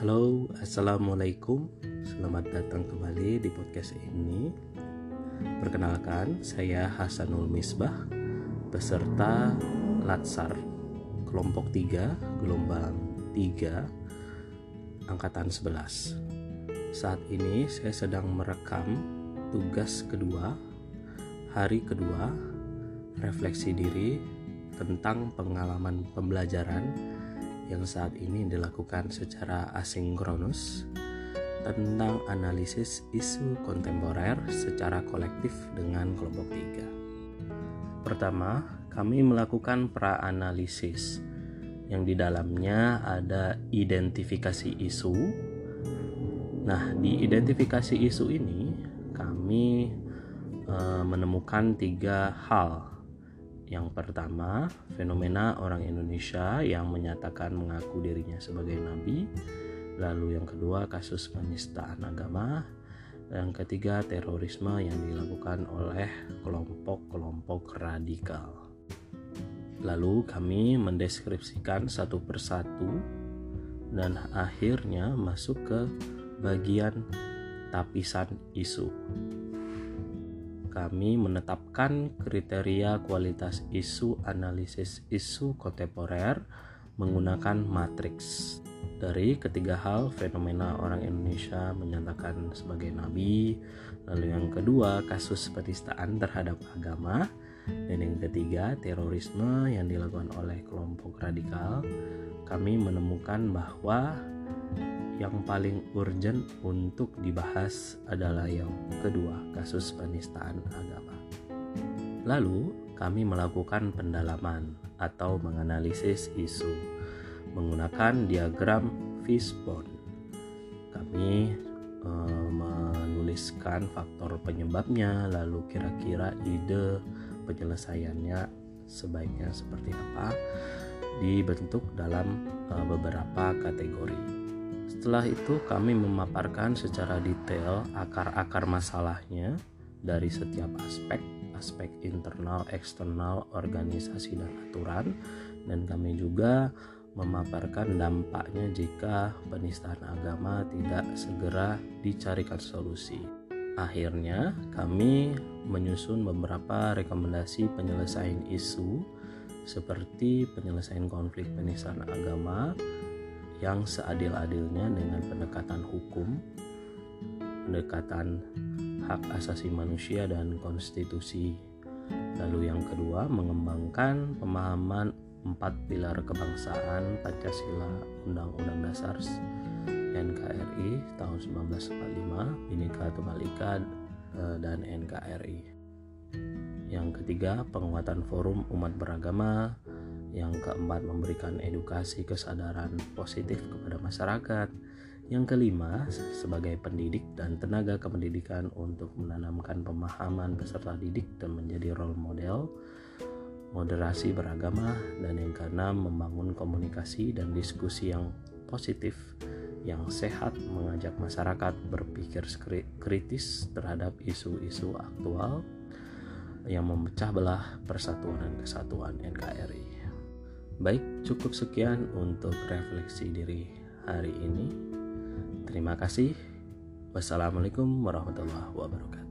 Halo, assalamualaikum. Selamat datang kembali di podcast ini. Perkenalkan, saya Hasanul Misbah, peserta Latsar kelompok 3, gelombang 3, angkatan 11. Saat ini saya sedang merekam tugas kedua, hari kedua, refleksi diri tentang pengalaman pembelajaran yang saat ini dilakukan secara asinkronus tentang analisis isu kontemporer secara kolektif dengan kelompok tiga. Pertama, kami melakukan pra-analisis yang di dalamnya ada identifikasi isu. Nah, di identifikasi isu ini kami e, menemukan tiga hal yang pertama, fenomena orang Indonesia yang menyatakan mengaku dirinya sebagai nabi. Lalu yang kedua, kasus penistaan agama. Yang ketiga, terorisme yang dilakukan oleh kelompok-kelompok radikal. Lalu kami mendeskripsikan satu persatu dan akhirnya masuk ke bagian tapisan isu kami menetapkan kriteria kualitas isu analisis isu kontemporer menggunakan matriks. Dari ketiga hal, fenomena orang Indonesia menyatakan sebagai nabi, lalu yang kedua kasus penistaan terhadap agama, dan yang ketiga terorisme yang dilakukan oleh kelompok radikal, kami menemukan bahwa yang paling urgent untuk dibahas adalah yang kedua, kasus penistaan agama. Lalu, kami melakukan pendalaman atau menganalisis isu menggunakan diagram fishbone. Kami e, menuliskan faktor penyebabnya, lalu kira-kira ide penyelesaiannya sebaiknya seperti apa dibentuk dalam e, beberapa kategori. Setelah itu kami memaparkan secara detail akar-akar masalahnya dari setiap aspek, aspek internal, eksternal, organisasi dan aturan dan kami juga memaparkan dampaknya jika penistaan agama tidak segera dicarikan solusi. Akhirnya, kami menyusun beberapa rekomendasi penyelesaian isu seperti penyelesaian konflik penistaan agama, yang seadil-adilnya dengan pendekatan hukum, pendekatan hak asasi manusia dan konstitusi. Lalu yang kedua, mengembangkan pemahaman empat pilar kebangsaan Pancasila Undang-Undang Dasar NKRI tahun 1945, Bhinneka Tunggal Ika eh, dan NKRI. Yang ketiga, penguatan forum umat beragama yang keempat, memberikan edukasi kesadaran positif kepada masyarakat. Yang kelima, sebagai pendidik dan tenaga kependidikan untuk menanamkan pemahaman peserta didik dan menjadi role model. Moderasi beragama dan yang keenam, membangun komunikasi dan diskusi yang positif yang sehat mengajak masyarakat berpikir kritis terhadap isu-isu aktual yang memecah belah persatuan dan kesatuan NKRI. Baik, cukup sekian untuk refleksi diri hari ini. Terima kasih. Wassalamualaikum warahmatullahi wabarakatuh.